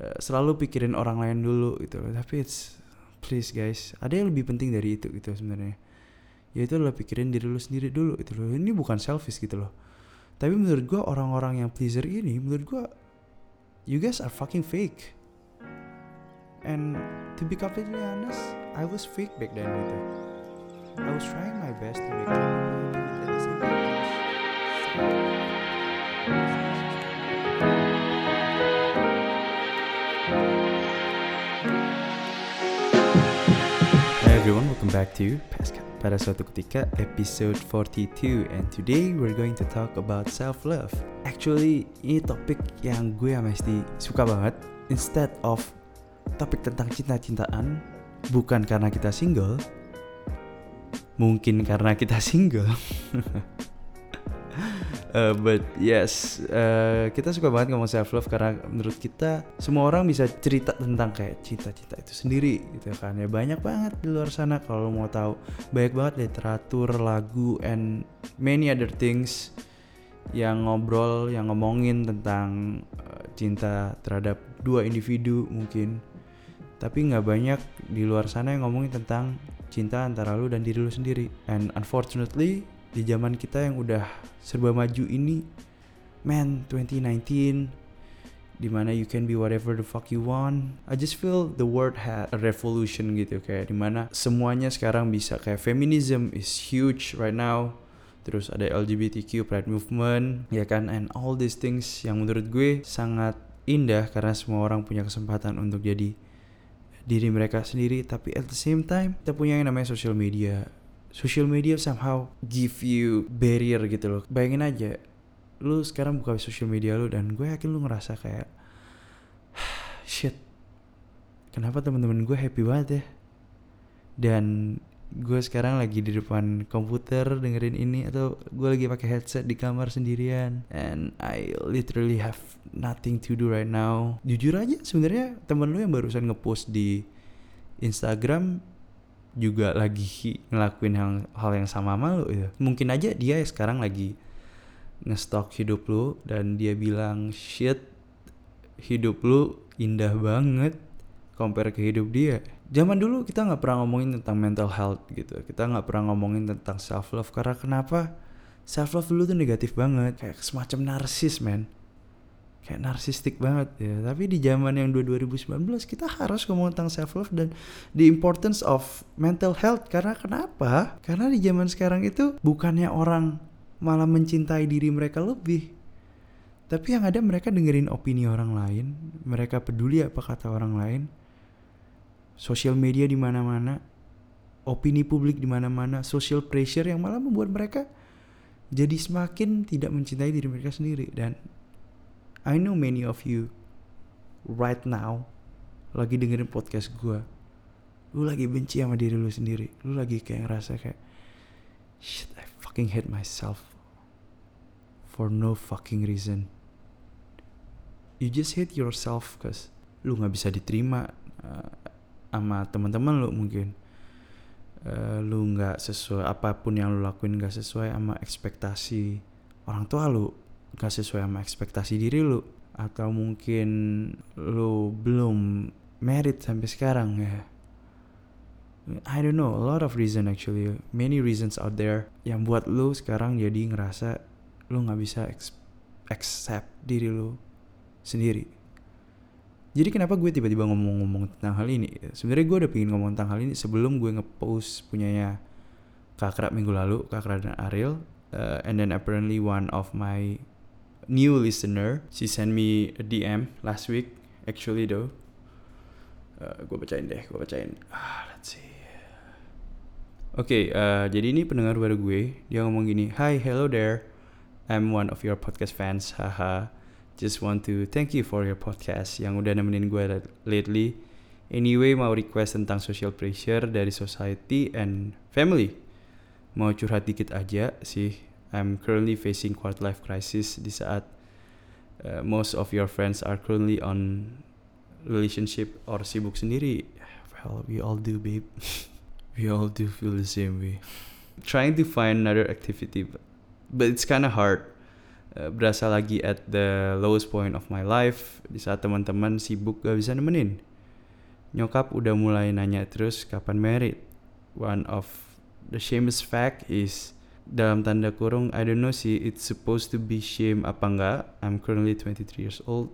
uh, selalu pikirin orang lain dulu gitu loh. Tapi it's please guys ada yang lebih penting dari itu gitu sebenarnya. Yaitu adalah pikirin diri lu sendiri dulu gitu loh. Ini bukan selfish gitu loh. Tapi menurut gua orang-orang yang pleaser ini menurut gua you guys are fucking fake. And to be completely honest I was fake back then gitu. I was trying my best to make at the same time welcome back to Pascal. Pada suatu ketika episode 42 and today we're going to talk about self love. Actually, ini topik yang gue mesti suka banget. Instead of topik tentang cinta-cintaan, bukan karena kita single, mungkin karena kita single. Uh, but yes, uh, kita suka banget ngomong self love karena menurut kita semua orang bisa cerita tentang kayak cinta-cinta itu sendiri gitu kan. Ya banyak banget di luar sana kalau mau tahu. Banyak banget literatur, lagu and many other things yang ngobrol, yang ngomongin tentang uh, cinta terhadap dua individu mungkin. Tapi nggak banyak di luar sana yang ngomongin tentang cinta antara lu dan diri lu sendiri. And unfortunately di zaman kita yang udah serba maju ini man 2019 di mana you can be whatever the fuck you want. I just feel the world had a revolution gitu kayak di mana semuanya sekarang bisa. Kayak feminism is huge right now. Terus ada LGBTQ pride movement ya kan? And all these things yang menurut gue sangat indah karena semua orang punya kesempatan untuk jadi diri mereka sendiri. Tapi at the same time kita punya yang namanya social media social media somehow give you barrier gitu loh. Bayangin aja lu sekarang buka social media lu dan gue yakin lu ngerasa kayak shit kenapa teman-teman gue happy banget ya? Dan gue sekarang lagi di depan komputer dengerin ini atau gue lagi pakai headset di kamar sendirian. And I literally have nothing to do right now. Jujur aja sebenarnya temen lu yang barusan ngepost di Instagram juga lagi ngelakuin hal, hal yang sama sama lu gitu. Mungkin aja dia sekarang lagi ngestok hidup lu dan dia bilang shit hidup lu indah banget compare ke hidup dia. Zaman dulu kita nggak pernah ngomongin tentang mental health gitu. Kita nggak pernah ngomongin tentang self love karena kenapa? Self love dulu tuh negatif banget, kayak semacam narsis man kayak narsistik banget ya. Tapi di zaman yang 2019 kita harus ngomong tentang self love dan the importance of mental health. Karena kenapa? Karena di zaman sekarang itu bukannya orang malah mencintai diri mereka lebih. Tapi yang ada mereka dengerin opini orang lain mereka peduli apa kata orang lain. Sosial media di mana-mana opini publik di mana-mana social pressure yang malah membuat mereka jadi semakin tidak mencintai diri mereka sendiri. Dan I know many of you right now lagi dengerin podcast gue. Lu lagi benci sama diri lu sendiri. Lu lagi kayak ngerasa kayak shit I fucking hate myself for no fucking reason. You just hate yourself cause lu nggak bisa diterima uh, sama teman-teman lu mungkin. Uh, lu nggak sesuai apa pun yang lu lakuin nggak sesuai sama ekspektasi orang tua lu gak sesuai sama ekspektasi diri lu atau mungkin lu belum merit sampai sekarang ya. I don't know a lot of reason actually many reasons out there yang buat lu sekarang jadi ngerasa lu nggak bisa accept diri lu sendiri. Jadi kenapa gue tiba-tiba ngomong-ngomong tentang hal ini? Sebenarnya gue udah pengen ngomong tentang hal ini sebelum gue ngepost punyanya Kakrak minggu lalu Kakrak dan Ariel uh, and then apparently one of my new listener. She sent me a DM last week actually though. Uh, gue bacain deh gue bacain. Ah let's see. Oke okay, uh, jadi ini pendengar baru gue. Dia ngomong gini hi hello there. I'm one of your podcast fans haha. Just want to thank you for your podcast yang udah nemenin gue lately. Anyway mau request tentang social pressure dari society and family. Mau curhat dikit aja sih I'm currently facing quarter life crisis di saat uh, most of your friends are currently on relationship or sibuk sendiri. Well, we all do, babe. we all do feel the same way. Trying to find another activity, but, but it's kind of hard. uh, berasa lagi at the lowest point of my life di saat teman-teman sibuk gak bisa nemenin nyokap udah mulai nanya terus kapan married one of the shameless fact is dalam tanda kurung I don't know sih it's supposed to be shame apa enggak. I'm currently 23 years old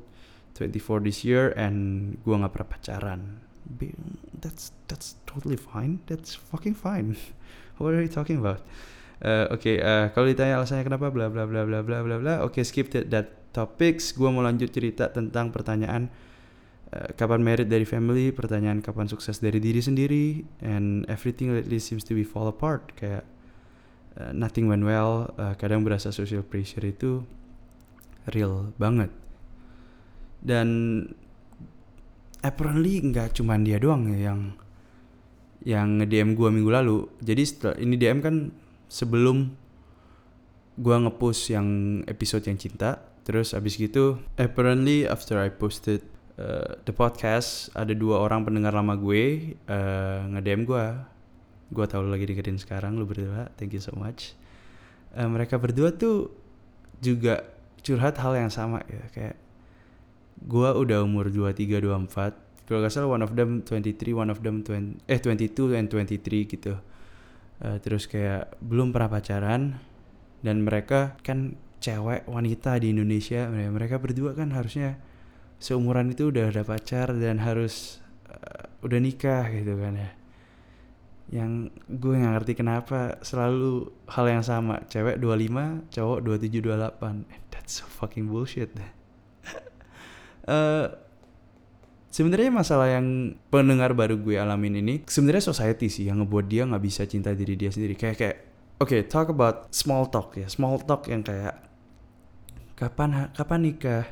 24 this year and gua nggak pernah pacaran. That's that's totally fine. That's fucking fine. What are you talking about? Uh, oke okay, uh, kalau ditanya alasannya kenapa bla bla bla bla bla bla bla oke okay, skip that, that topics gua mau lanjut cerita tentang pertanyaan uh, kapan merit dari family pertanyaan kapan sukses dari diri sendiri and everything lately seems to be fall apart. Kayak uh, nothing went well uh, kadang berasa social pressure itu real banget dan apparently nggak cuman dia doang ya yang yang nge-DM gua minggu lalu. Jadi setelah ini DM kan sebelum gua ngepost yang episode yang cinta, terus abis gitu apparently after I posted uh, the podcast ada dua orang pendengar lama gue uh, nge-DM gua. Gua tahu lu lagi deketin sekarang lu berdua. Thank you so much. Uh, mereka berdua tuh juga curhat hal yang sama ya. Kayak gua udah umur 23 24 kalau gak salah one of them 23 one of them 20, eh 22 and 23 gitu. Uh, terus kayak belum pernah pacaran. Dan mereka kan cewek wanita di Indonesia. Mereka berdua kan harusnya seumuran itu udah ada pacar dan harus uh, udah nikah gitu kan ya yang gue nggak ngerti kenapa selalu hal yang sama. Cewek 25 cowok 27 28 that's so fucking bullshit. Uh, sebenarnya masalah yang pendengar baru gue alamin ini sebenarnya society sih yang ngebuat dia nggak bisa cinta diri dia sendiri. Kayak kayak oke okay, talk about small talk ya. Small talk yang kayak kapan kapan nikah?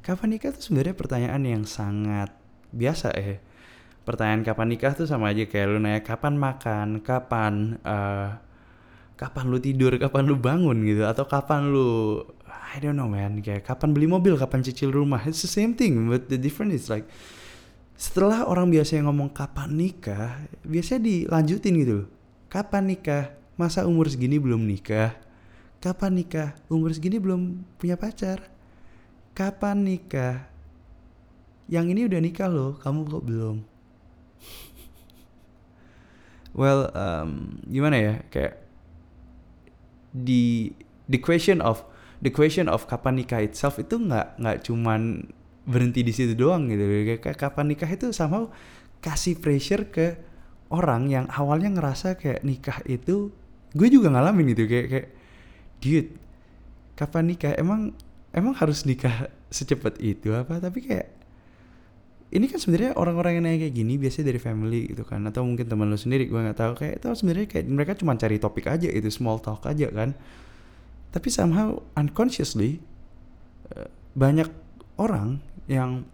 Kapan nikah tuh sebenarnya pertanyaan yang sangat biasa ya pertanyaan kapan nikah? tuh sama aja kayak lu nanya kapan makan? Kapan uh, kapan lu tidur? Kapan lu bangun? gitu. Atau kapan lu I don't know man kayak kapan beli mobil? Kapan cicil rumah? It's the same thing but the difference is like setelah orang biasa yang ngomong kapan nikah? biasanya dilanjutin gitu kapan nikah? Masa umur segini belum nikah? Kapan nikah? Umur segini belum punya pacar? Kapan nikah? Yang ini udah nikah loh kamu kok belum well um, gimana ya kayak di the question of the question of kapan nikah itself itu nggak nggak cuman berhenti di situ doang gitu. Kayak kapan nikah itu sama kasih pressure ke orang yang awalnya ngerasa kayak nikah itu gue juga ngalamin gitu. Kayak kayak dude kapan nikah? Emang emang harus nikah secepat itu apa? Tapi kayak ini kan sebenarnya orang-orang yang nanya kayak gini biasanya dari family gitu kan atau mungkin teman lo sendiri gue nggak tahu. Kayak itu sebenarnya kayak mereka cuma cari topik aja itu small talk aja kan. Tapi somehow unconsciously uh, banyak orang yang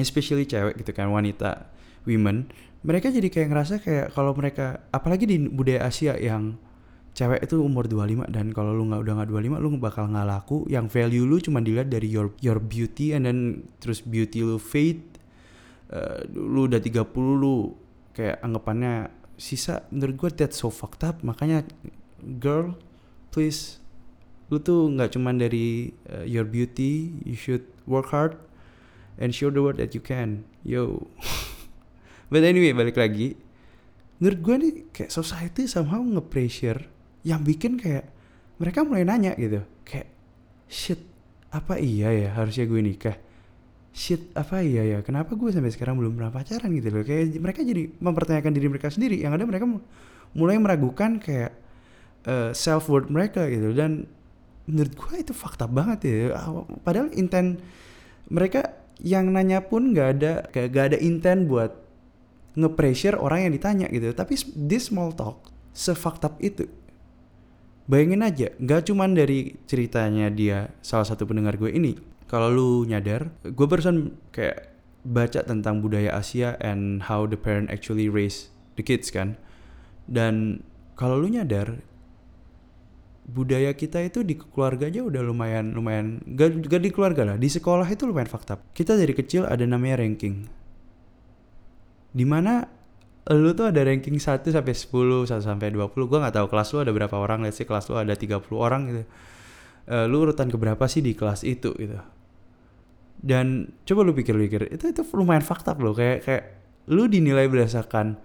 especially cewek gitu kan wanita women mereka jadi kayak ngerasa kayak kalau mereka apalagi di budaya Asia yang cewek itu umur 25 dan kalau lu nggak udah nggak 25 lu bakal nggak laku. Yang value lu cuma dilihat dari your your beauty and then terus beauty lu fade uh, lu udah 30 lu kayak anggapannya sisa menurut gue that's so fucked up. Makanya girl please lu tuh nggak cuman dari uh, your beauty you should work hard and show the world that you can. Yo. But anyway balik lagi. Menurut gue nih kayak society somehow nge-pressure yang bikin kayak mereka mulai nanya gitu. Kayak shit apa iya ya harusnya gue nikah shit apa iya ya kenapa gue sampai sekarang belum pernah pacaran gitu loh. Kayak mereka jadi mempertanyakan diri mereka sendiri. Yang ada mereka mulai meragukan kayak uh, eh, self worth mereka gitu. Dan menurut gue itu fakta banget ya. Padahal intent mereka yang nanya pun nggak ada kayak gak ada intent buat nge-pressure orang yang ditanya gitu. Tapi this small talk sefakta itu. Bayangin aja nggak cuman dari ceritanya dia salah satu pendengar gue ini kalau lu nyadar gue barusan kayak baca tentang budaya Asia and how the parent actually raise the kids kan? Dan kalau lu nyadar budaya kita itu di keluarga aja udah lumayan lumayan gak, gak di keluarga lah di sekolah itu lumayan fakta kita dari kecil ada namanya ranking. Di mana lu tuh ada ranking 1 sampai 10 1 sampai 20 gua nggak tahu kelas lu ada berapa orang let's say kelas lu ada 30 orang gitu. Uh, lu urutan keberapa sih di kelas itu gitu dan coba lu pikir-pikir itu itu lumayan fakta loh. Kayak kayak lu dinilai berdasarkan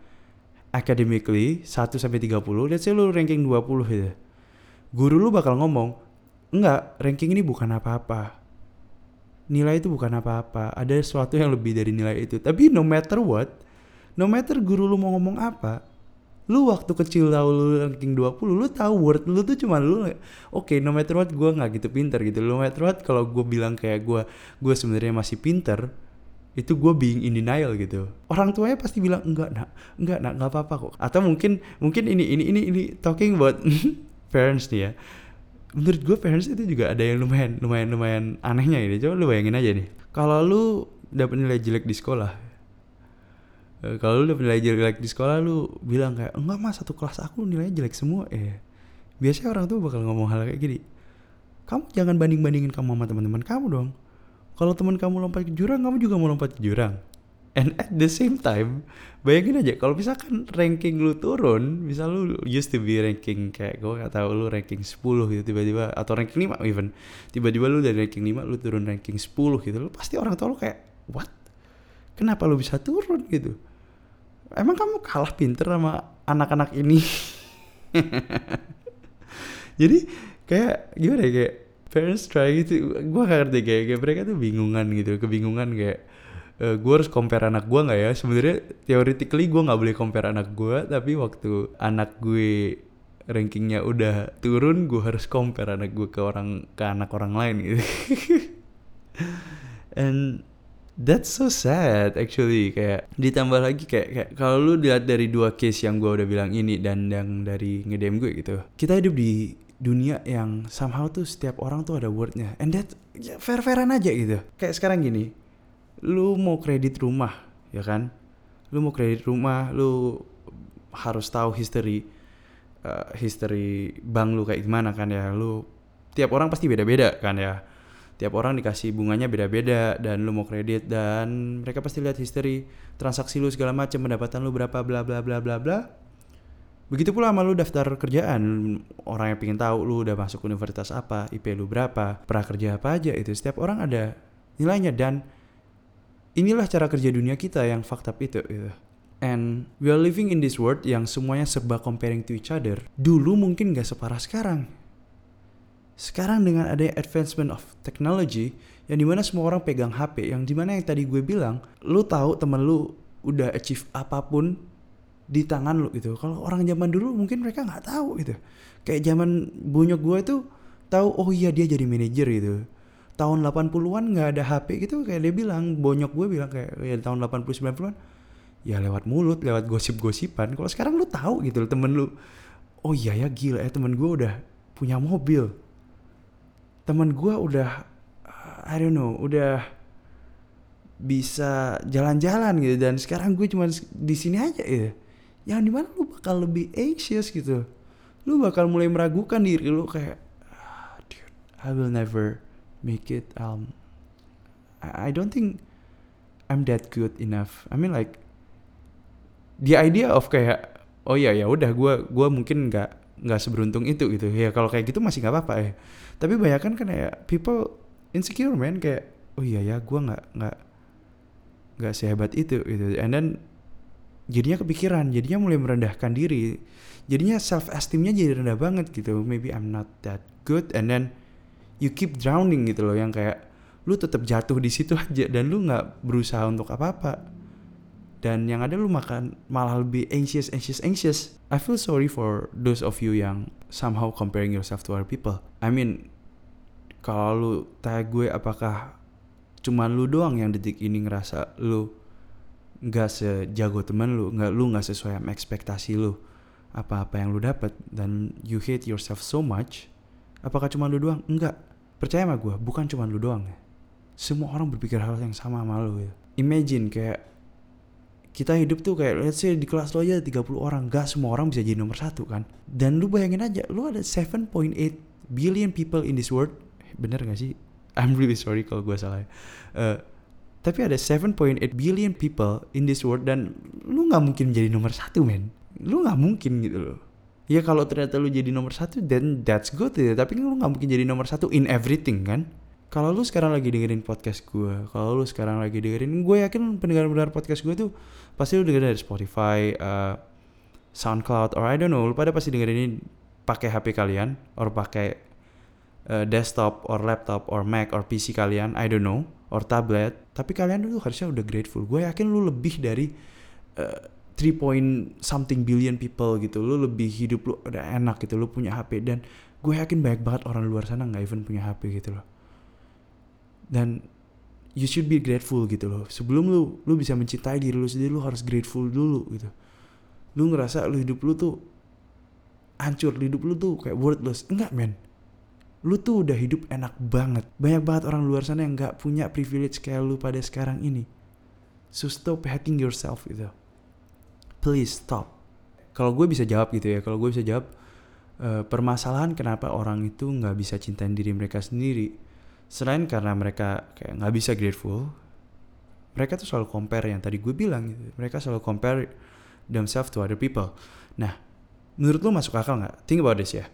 academically 1 sampai 30 let's say lu ranking 20 gitu. Guru lu bakal ngomong enggak ranking ini bukan apa-apa. Nilai itu bukan apa-apa. Ada sesuatu yang lebih dari nilai itu. Tapi no matter what no matter guru lu mau ngomong apa lu waktu kecil tahu lu ranking 20 lu tahu word lu tuh cuma lu oke okay, no matter what gue nggak gitu pinter gitu. No matter what kalau gue bilang kayak gue gue sebenarnya masih pinter itu gue being in denial gitu. Orang tuanya pasti bilang enggak nak. Enggak nak. Nggak apa-apa kok. Atau mungkin mungkin ini ini ini ini talking about parents nih ya. Menurut gue parents itu juga ada yang lumayan lumayan lumayan anehnya ini. Coba lu bayangin aja nih. Kalau lu dapet nilai jelek di sekolah kalau lu udah nilai jelek di sekolah lu bilang kayak enggak mas satu kelas aku nilainya jelek semua. Eh biasanya orang tuh bakal ngomong hal kayak gini kamu jangan banding bandingin kamu sama teman-teman kamu dong. Kalau teman kamu lompat ke jurang kamu juga mau lompat ke jurang. And at the same time bayangin aja kalau misalkan ranking lu turun misal lu used to be ranking kayak gue gak tahu lu ranking 10 gitu tiba-tiba atau ranking 5 even tiba-tiba lu dari ranking 5 lu turun ranking 10 gitu lu pasti orang tua lu kayak what? Kenapa lu bisa turun? gitu emang kamu kalah pinter sama anak-anak ini? Jadi kayak gimana ya kayak parents try gitu. Gue gak ngerti kayak, kayak mereka tuh bingungan gitu kebingungan kayak uh, eh, gue harus compare anak gue nggak ya? Sebenarnya theoretically gue nggak boleh compare anak gue tapi waktu anak gue rankingnya udah turun gue harus compare anak gue ke orang ke anak orang lain gitu. And That's so sad actually. Kayak ditambah lagi kayak kayak kalau lu lihat dari dua case yang gue udah bilang ini dan yang dari ngedem gue gitu kita hidup di dunia yang somehow tuh setiap orang tuh ada wordnya. And that ya fair fairan aja gitu. Kayak sekarang gini lu mau kredit rumah ya kan? Lu mau kredit rumah lu harus tahu history uh, history bank lu kayak gimana kan ya. Lu tiap orang pasti beda-beda kan ya tiap orang dikasih bunganya beda-beda dan lu mau kredit dan mereka pasti lihat history transaksi lu segala macam pendapatan lu berapa bla bla bla bla bla begitu pula sama lu daftar kerjaan orang yang pengen tahu lu udah masuk universitas apa IP lu berapa pernah kerja apa aja itu setiap orang ada nilainya dan inilah cara kerja dunia kita yang up itu gitu. And we are living in this world yang semuanya serba comparing to each other. Dulu mungkin gak separah sekarang sekarang dengan adanya advancement of technology yang di mana semua orang pegang HP yang di mana yang tadi gue bilang lu tahu temen lu udah achieve apa pun di tangan lu gitu. Kalau orang zaman dulu mungkin mereka nggak tahu gitu. Kayak zaman bonyok gue tuh tahu oh iya dia jadi manajer gitu. Tahun 80-an nggak ada HP gitu kayak dia bilang bonyok gue bilang kayak ya tahun 80 90-an ya lewat mulut lewat gosip-gosipan. Kalau sekarang lu tahu gitu temen lu oh iya ya gila ya temen gue udah punya mobil teman gue udah I don't know udah bisa jalan-jalan gitu. Dan sekarang gue cuma di sini aja ya. Yang di mana lu bakal lebih anxious gitu. Lu bakal mulai meragukan diri lu kayak ah, dude I will never make it um I, I don't think I'm that good enough. I mean like the idea of kayak oh ya ya udah gue gua mungkin nggak nggak seberuntung itu gitu. Ya kalau kayak gitu masih nggak apa-apa ya tapi banyak kan kayak people insecure man kayak oh iya ya gue nggak nggak nggak sehebat itu gitu. And then jadinya kepikiran jadinya mulai merendahkan diri. Jadinya self esteemnya jadi rendah banget gitu. Maybe I'm not that good. And then you keep drowning gitu loh yang kayak lu tetap jatuh di situ aja dan lu nggak berusaha untuk apa apa dan yang ada lu makan malah lebih anxious anxious anxious. I feel sorry for those of you yang somehow comparing yourself to other people. I mean kalau lu tanya gue apakah cuma lu doang yang detik ini ngerasa lu nggak sejago temen lu nggak lu nggak sesuai sama ekspektasi lu apa-apa yang lu dapat dan you hate yourself so much apakah cuma lu doang? Enggak percaya sama gue bukan cuma lu doang semua orang berpikir hal yang sama sama lu ya. imagine kayak kita hidup tuh kayak let's say di kelas lo aja 30 orang gak semua orang bisa jadi nomor satu kan. Dan lu bayangin aja lu ada 7.8 billion people in this world bener gak sih? I'm really sorry kalau gue salah uh, tapi ada 7.8 billion people in this world dan lu nggak mungkin jadi nomor satu men. Lu nggak mungkin gitu loh. Ya kalau ternyata lu jadi nomor satu then that's good ya. Tapi lu nggak mungkin jadi nomor satu in everything kan? Kalau lu sekarang lagi dengerin podcast gue kalau lu sekarang lagi dengerin gue yakin pendengar-pendengar podcast gue tuh pasti lu dengerin dari Spotify uh, SoundCloud or I don't know lu pada pasti dengerin ini pakai HP kalian or pakai uh, desktop or laptop or Mac or PC kalian I don't know or tablet tapi kalian dulu harusnya udah grateful. Gue yakin lu lebih dari uh, 3 point something billion people gitu. Lu lebih hidup lu udah enak gitu lu punya HP dan gue yakin banyak banget orang luar sana nggak even punya HP gitu loh. Dan you should be grateful gitu loh. Sebelum lu lu bisa mencintai diri lu sendiri lu harus grateful dulu gitu. Lu ngerasa lu hidup lu tuh hancur hidup lu tuh kayak worthless. Enggak men lu tuh udah hidup enak banget. Banyak banget orang luar sana yang nggak punya privilege kayak lu pada sekarang ini. So stop hating yourself gitu. Please stop. Kalau gue bisa jawab gitu ya kalau gue bisa jawab uh, permasalahan kenapa orang itu nggak bisa cintain diri mereka sendiri selain karena mereka kayak nggak bisa grateful mereka tuh selalu compare yang tadi gue bilang gitu. Mereka selalu compare themselves to other people. Nah menurut lu masuk akal nggak? Think about this ya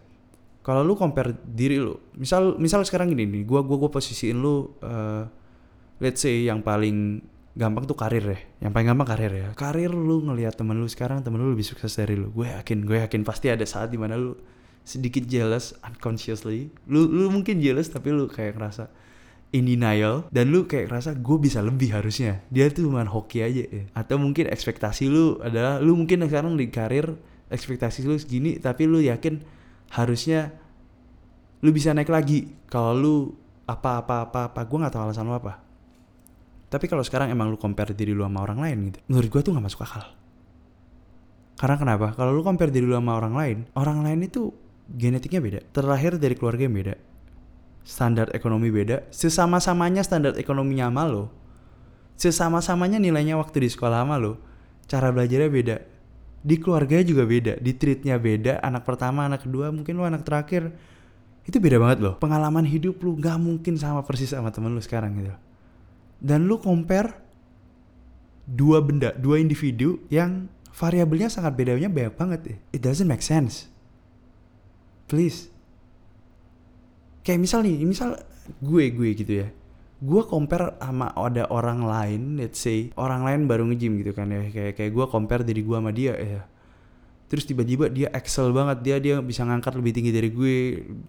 kalau lu compare diri lu misal misal sekarang gini nih gue gue gue posisiin lu uh, let's say yang paling gampang tuh karir ya. Yang paling gampang karir ya. Karir lu ngelihat temen lu sekarang temen lu lebih sukses dari lu. Gue yakin gue yakin pasti ada saat di mana lu sedikit jealous unconsciously. Lu lu mungkin jealous tapi lu kayak ngerasa in denial. Dan lu kayak ngerasa gue bisa lebih harusnya. Dia tuh cuma hoki aja ya. Atau mungkin ekspektasi lu adalah lu mungkin sekarang di karir ekspektasi lu segini tapi lu yakin harusnya lu bisa naik lagi. Kalau lu apa apa apa apa gue nggak tahu alasan lu apa. Tapi kalau sekarang emang lu compare diri lu sama orang lain gitu menurut gue tuh nggak masuk akal. Karena kenapa? Kalau lu compare diri lu sama orang lain orang lain itu genetiknya beda, terlahir dari keluarga yang beda, standar ekonomi beda, sesama-samanya standar ekonominya sama lo, sesama-samanya nilainya waktu di sekolah sama lo, cara belajarnya beda, di keluarganya juga beda, di treatnya beda, anak pertama, anak kedua, mungkin lo anak terakhir, itu beda banget loh. Pengalaman hidup lu gak mungkin sama persis sama temen lu sekarang gitu. Dan lu compare dua benda, dua individu yang variabelnya sangat bedanya banyak banget. It doesn't make sense please kayak misal nih misal gue gue gitu ya gue compare sama ada orang lain let's say orang lain baru nge-gym gitu kan ya. Kayak kayak gue compare diri gue sama dia ya. Terus tiba-tiba dia excel banget dia dia bisa ngangkat lebih tinggi dari gue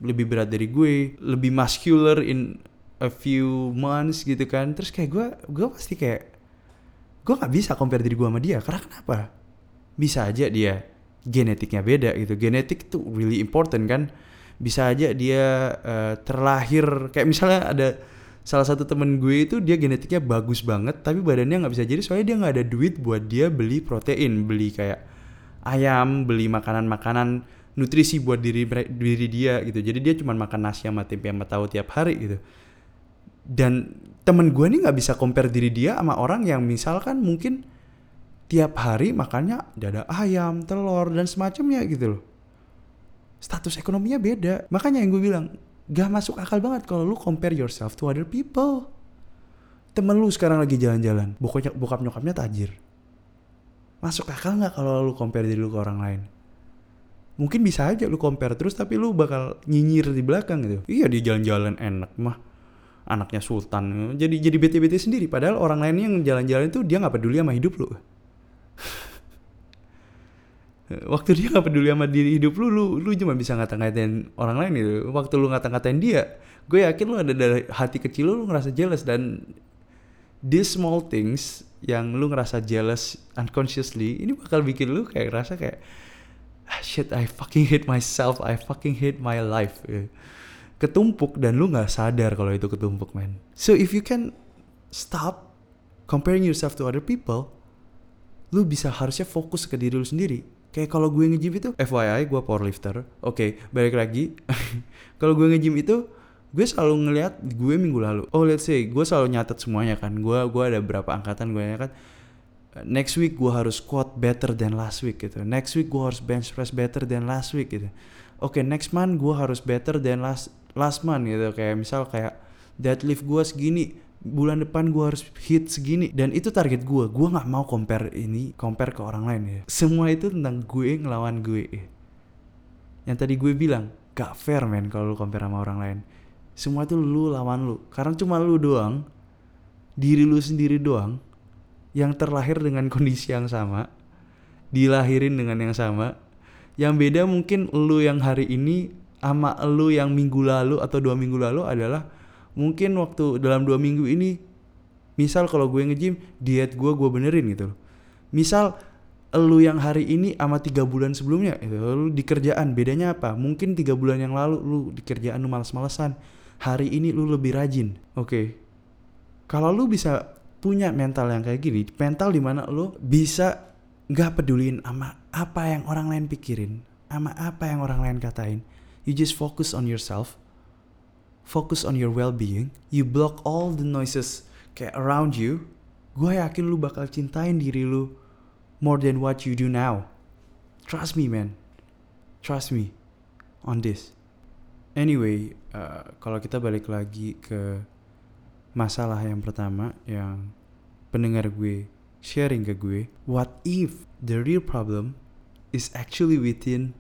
lebih berat dari gue lebih muscular in a few months gitu kan. Terus kayak gue gue pasti kayak gue nggak bisa compare diri gue sama dia. Karena kenapa? Bisa aja dia genetiknya beda gitu. Genetik tuh really important kan. Bisa aja dia uh, terlahir kayak misalnya ada salah satu temen gue itu dia genetiknya bagus banget tapi badannya nggak bisa jadi soalnya dia nggak ada duit buat dia beli protein beli kayak ayam beli makanan-makanan nutrisi buat diri diri dia gitu jadi dia cuma makan nasi sama tempe sama tahu tiap hari gitu dan temen gue nih nggak bisa compare diri dia sama orang yang misalkan mungkin tiap hari makannya dada ayam, telur dan semacamnya gitu loh. Status ekonominya beda. Makanya yang gue bilang, gak masuk akal banget kalau lu compare yourself to other people. Temen lu sekarang lagi jalan-jalan, bokap, bokap nyokapnya tajir. Masuk akal gak kalau lu compare diri lu ke orang lain? Mungkin bisa aja lu compare terus tapi lu bakal nyinyir di belakang gitu. Iya dia jalan-jalan enak mah anaknya sultan jadi jadi bete-bete sendiri padahal orang lain yang jalan-jalan itu dia nggak peduli sama hidup lu waktu dia gak peduli sama diri hidup lu, lu, lu cuma bisa ngata-ngatain orang lain itu. Waktu lu ngata-ngatain dia, gue yakin lu ada dari hati kecil lu, lu ngerasa jealous dan these small things yang lu ngerasa jealous unconsciously, ini bakal bikin lu kayak ngerasa kayak ah, shit I fucking hate myself, I fucking hate my life. Ketumpuk dan lu nggak sadar kalau itu ketumpuk, man. So if you can stop comparing yourself to other people, lu bisa harusnya fokus ke diri lu sendiri kayak kalau gue nge-gym itu FYI gue powerlifter. Oke okay, balik lagi. Kalau gue nge-gym itu gue selalu ngelihat gue minggu lalu. Oh let's say gue selalu nyatet semuanya kan. Gue gue ada berapa angkatan gue kan. Next week gue harus squat better than last week gitu. Next week gue harus bench press better than last week gitu. Oke okay, next month gue harus better than last last month gitu. Kayak misal kayak deadlift gue segini bulan depan gue harus hit segini. Dan itu target gue gue nggak mau compare ini compare ke orang lain ya. Semua itu tentang gue ngelawan gue. Yang tadi gue bilang gak fair men kalau lu compare sama orang lain. Semua itu lu lawan lu. Karena cuma lu doang diri lu sendiri doang yang terlahir dengan kondisi yang sama dilahirin dengan yang sama. Yang beda mungkin lu yang hari ini sama lu yang minggu lalu atau dua minggu lalu adalah mungkin waktu dalam dua minggu ini misal kalau gue nge-gym diet gue gue benerin gitu misal lu yang hari ini sama tiga bulan sebelumnya itu lu di kerjaan bedanya apa? Mungkin tiga bulan yang lalu lu di kerjaan lu males-malesan. Hari ini lu lebih rajin. Oke. Okay. kalau lu bisa punya mental yang kayak gini mental di mana lu bisa nggak peduliin sama apa yang orang lain pikirin sama apa yang orang lain katain. You just focus on yourself focus on your well-being you block all the noises kayak around you gue yakin lu bakal cintain diri lu more than what you do now. Trust me man. Trust me on this. Anyway uh, kalau kita balik lagi ke masalah yang pertama yang pendengar gue sharing ke gue what if the real problem is actually within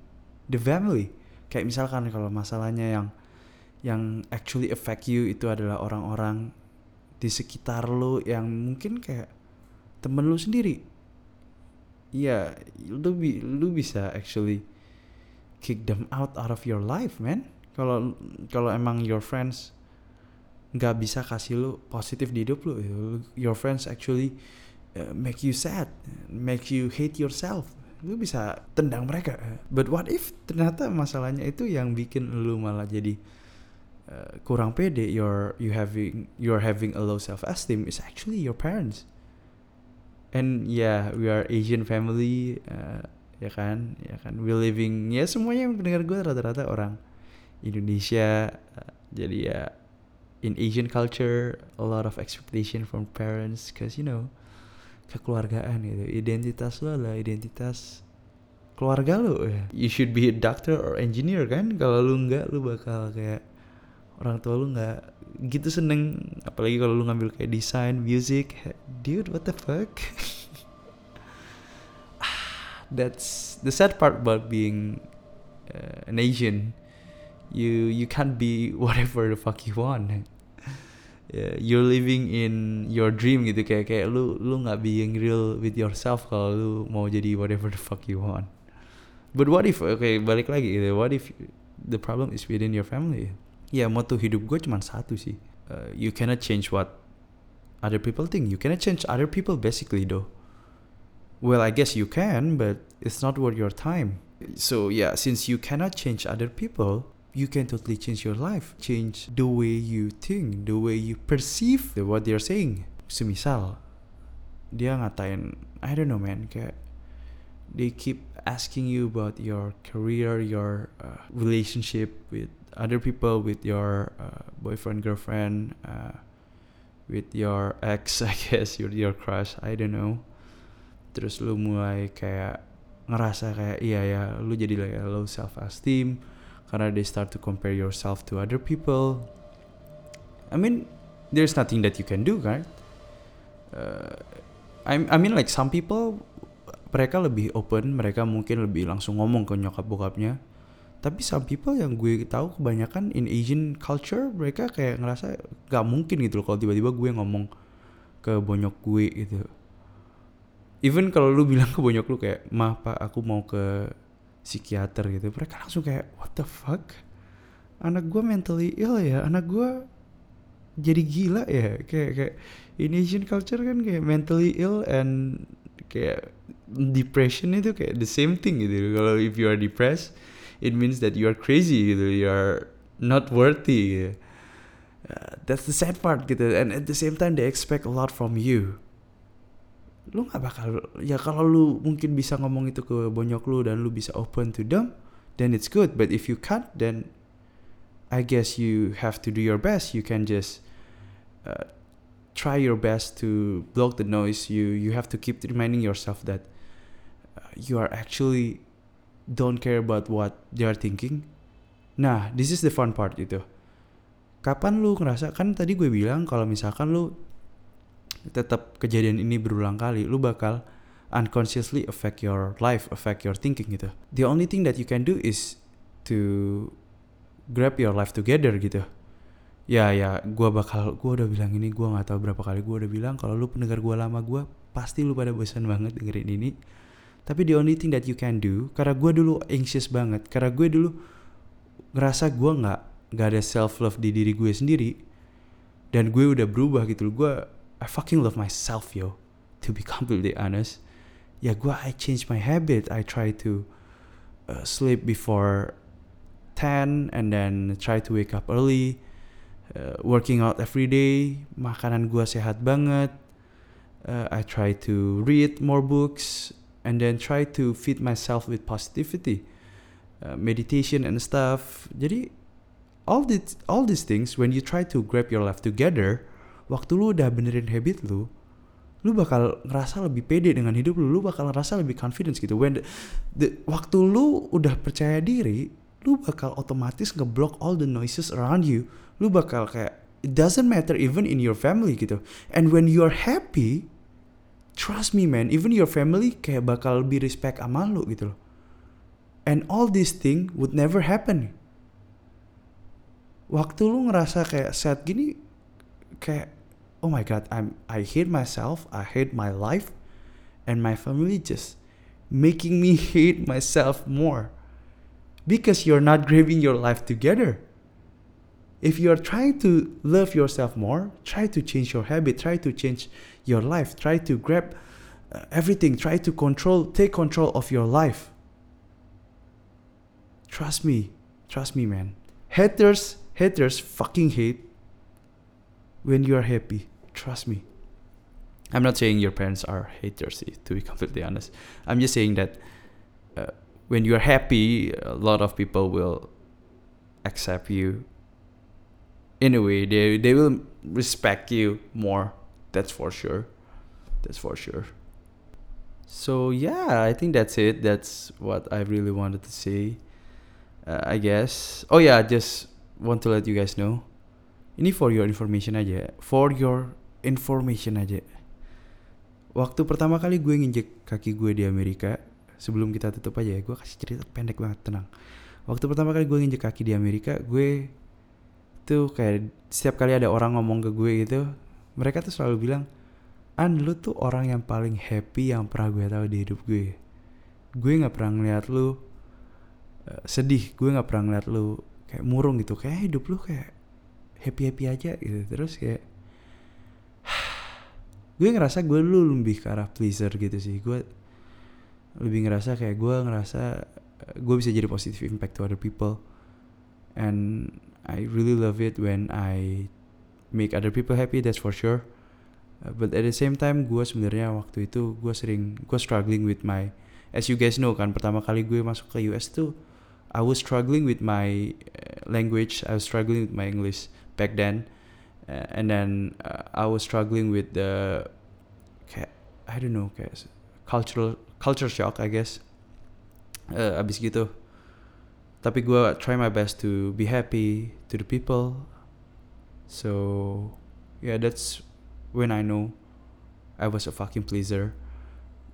the family? Kayak misalkan kalau masalahnya yang yang actually affect you itu adalah orang-orang di sekitar lo yang mungkin kayak temen lu sendiri Iya, lu bi lu bisa actually kick them out out of your life, man. Kalau kalau emang your friends nggak bisa kasih lu positif di hidup lu, your friends actually uh, make you sad, make you hate yourself. Lu bisa tendang mereka. But what if ternyata masalahnya itu yang bikin lu malah jadi uh, kurang pede you're you having you're having a low self esteem is actually your parents. And yeah we are Asian family uh, ya kan ya kan. We living ya semuanya yang pendengar gue rata-rata orang Indonesia uh, jadi ya in Asian culture a lot of expectation from parents cause you know kekeluargaan gitu. Identitas lo adalah identitas keluarga lo ya. You should be a doctor or engineer kan? Kalau lu nggak lu bakal kayak orang tua lu nggak gitu seneng. Apalagi kalau lu ngambil kayak desain music dude what the fuck? That's the sad part about being uh, an Asian. You you can't be whatever the fuck you want. Yeah, you're living in your dream gitu. Kayak kayak lu lu nggak being real with yourself kalau lu mau jadi whatever the fuck you want. But what if okay, balik lagi gitu. What if the problem is within your family ya moto hidup gue cuma satu sih. Uh, you cannot change what other people think. You cannot change other people basically though. Well i guess you can but it's not worth your time. So yeah since you cannot change other people you can totally change your life. Change the way you think the way you perceive the what they're saying. Semisal dia ngatain I don't know man kayak they keep asking you about your career your uh, relationship with other people with your uh, boyfriend girlfriend uh, with your ex I guess your your crush I don't know. Terus lu mulai kayak ngerasa kayak iya ya lu jadi like low self esteem karena they start to compare yourself to other people. I mean there's nothing that you can do kan uh, I I mean like some people mereka lebih open mereka mungkin lebih langsung ngomong ke nyokap bokapnya tapi some people yang gue tahu kebanyakan in Asian culture mereka kayak ngerasa gak mungkin gitu loh kalau tiba-tiba gue ngomong ke bonyok gue gitu. Even kalau lu bilang ke bonyok lu kayak mah pak aku mau ke psikiater gitu mereka langsung kayak what the fuck? Anak gue mentally ill ya? Anak gue jadi gila ya? Kayak kayak in Asian culture kan kayak mentally ill and kayak depression itu kayak the same thing gitu. Kalau if you are depressed it means that you are crazy you are not worthy. Uh, that's the sad part gitu. And at the same time they expect a lot from you. Lu nggak bakal ya kalau lu mungkin bisa ngomong itu ke bonyok lu dan lu bisa open to them then it's good. But if you can't then I guess you have to do your best. You can just uh, try your best to block the noise. You you have to keep reminding yourself that uh, you are actually don't care about what they are thinking. Nah, this is the fun part itu. Kapan lu ngerasa kan tadi gue bilang kalau misalkan lu tetap kejadian ini berulang kali, lu bakal unconsciously affect your life, affect your thinking gitu. The only thing that you can do is to grab your life together gitu ya ya gue bakal gue udah bilang ini gue nggak tahu berapa kali gue udah bilang kalau lu pendengar gue lama gue pasti lu pada bosan banget dengerin ini tapi the only thing that you can do karena gue dulu anxious banget karena gue dulu ngerasa gue nggak nggak ada self love di diri gue sendiri dan gue udah berubah gitu gue I fucking love myself yo to be completely honest. Ya gue I change my habit. I try to uh, sleep before 10 and then try to wake up early uh, working out every day. Makanan gue sehat banget. Uh, I try to read more books and then try to feed myself with positivity uh, meditation and stuff. Jadi all this all these things when you try to grab your life together waktu lu udah benerin habit lu lu bakal ngerasa lebih pede dengan hidup lu. Lu bakal ngerasa lebih confidence gitu. When the, the, waktu lu udah percaya diri lu bakal otomatis ngeblock all the noises around you. Lu bakal kayak it doesn't matter even in your family gitu. And when you're happy trust me man. Even your family kayak bakal lebih respect sama lu gitu loh. And all these thing would never happen. Waktu lu ngerasa kayak sad gini kayak oh my god I'm I hate myself I hate my life and my family just making me hate myself more. Because you're not grieving your life together if you're trying to love yourself more try to change your habit try to change your life try to grab uh, everything try to control take control of your life trust me trust me man haters haters fucking hate when you are happy. Trust me. I'm not saying your parents are haters, to be completely honest. I'm just saying that uh, when you're happy, a lot of people will accept you. In a way, they they will respect you more. That's for sure. That's for sure. So yeah, I think that's it. That's what I really wanted to say. Uh, I guess. Oh yeah, just want to let you guys know ini for your information aja for your information aja waktu pertama kali gue nginjek kaki gue di Amerika sebelum kita tutup aja ya gue kasih cerita pendek banget tenang waktu pertama kali gue nginjek kaki di Amerika gue tuh kayak setiap kali ada orang ngomong ke gue gitu mereka tuh selalu bilang An lu tuh orang yang paling happy yang pernah gue tahu di hidup gue. Gue nggak pernah ngeliat lu uh, sedih gue nggak pernah ngeliat lu kayak murung gitu kayak hidup lu kayak happy happy aja gitu. Terus kayak gue ngerasa gue dulu lebih ke arah pleaser gitu sih. Gue lebih ngerasa kayak gue ngerasa gue bisa jadi positive impact to other people and I really love it when I make other people happy that's for sure. Uh, but at the same time gue sebenarnya waktu itu gue sering gue struggling with my as you guys know kan pertama kali gue masuk ke US tuh I was struggling with my uh, language I was struggling with my English back then. Uh, and then uh, I was struggling with the I don't know kayak cultural culture shock I guess. Uh, abis gitu tapi gue try my best to be happy to the people. So yeah that's when I know I was a fucking pleaser.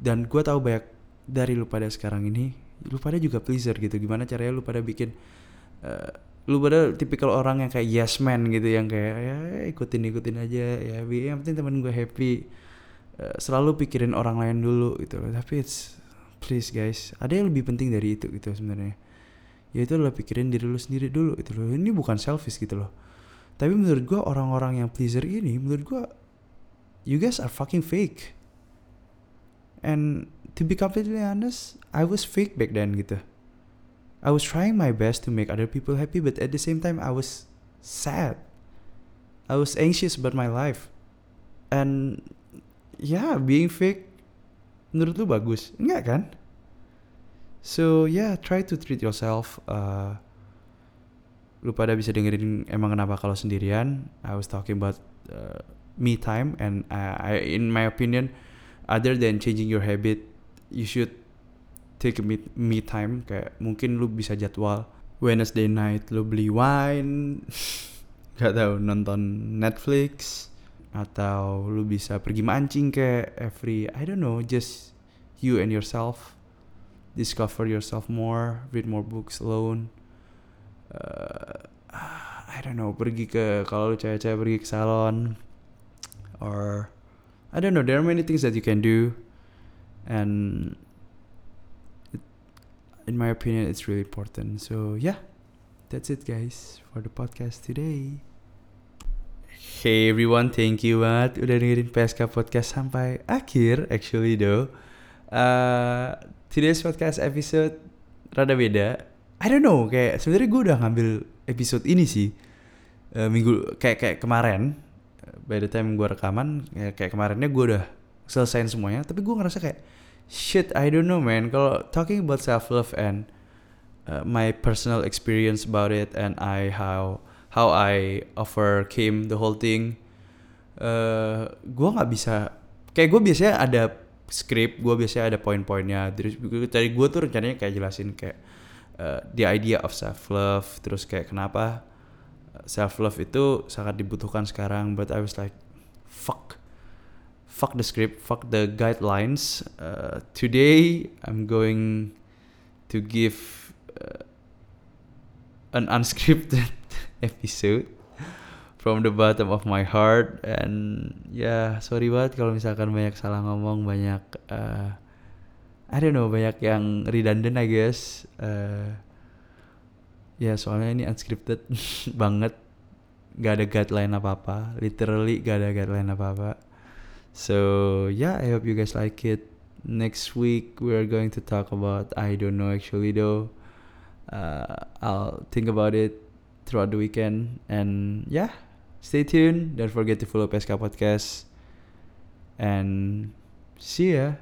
Dan gue tahu banyak dari lu pada sekarang ini lu pada juga pleaser gitu. Gimana caranya lu pada bikin uh, lu pada tipikal orang yang kayak yes man gitu yang kayak ya ikutin ikutin aja ya yang penting temen gue happy. Uh, selalu pikirin orang lain dulu gitu tapi it's please guys ada yang lebih penting dari itu gitu sebenarnya yaitu lo pikirin diri lu sendiri dulu gitu loh ini bukan selfish gitu loh tapi menurut gue orang-orang yang pleaser ini menurut gue you guys are fucking fake and to be completely honest I was fake back then gitu I was trying my best to make other people happy, but at the same time, I was sad. I was anxious about my life. And yeah, being fake menurut lu bagus? Enggak kan? So yeah, try to treat yourself. Uh, lu pada bisa dengerin emang kenapa kalau sendirian. I was talking about uh, me time and I, I, in my opinion, other than changing your habit, you should take me, me time kayak mungkin lu bisa jadwal Wednesday night lu beli wine gak tau nonton Netflix atau lu bisa pergi mancing kayak every I don't know just you and yourself discover yourself more read more books alone. Uh, I don't know pergi ke kalau cewek-cewek pergi ke salon or I don't know there are many things that you can do and it, in my opinion it's really important. So yeah that's it guys for the podcast today. Hey everyone, thank you banget udah dengerin PSK Podcast sampai akhir actually though. Uh, today's podcast episode rada beda. I don't know, kayak sebenarnya gue udah ngambil episode ini sih uh, minggu kayak kayak kemarin. By the time gue rekaman, ya, kayak kemarinnya gue udah selesaiin semuanya. Tapi gue ngerasa kayak shit, I don't know man. Kalau talking about self love and uh, my personal experience about it and I how how I overcame the whole thing uh, gue nggak bisa kayak gue biasanya ada script gue biasanya ada poin-poinnya. Terus tadi gue tuh rencananya kayak jelasin kayak uh, the idea of self love terus kayak kenapa self love itu sangat dibutuhkan sekarang. But I was like fuck fuck the script fuck the guidelines. Uh, today I'm going to give uh, an unscripted episode from the bottom of my heart. And ya yeah, sorry banget kalau misalkan banyak salah ngomong banyak uh, I don't know banyak yang redundant I guess. Uh, ya yeah, soalnya ini unscripted banget. Gak ada guideline apa apa literally gak ada guideline apa apa so yeah I hope you guys like it. Next week we're going to talk about I don't know actually though. Uh, I'll think about it throughout the weekend. And yeah, stay tuned. Don't forget to follow PSK Podcast. And see ya.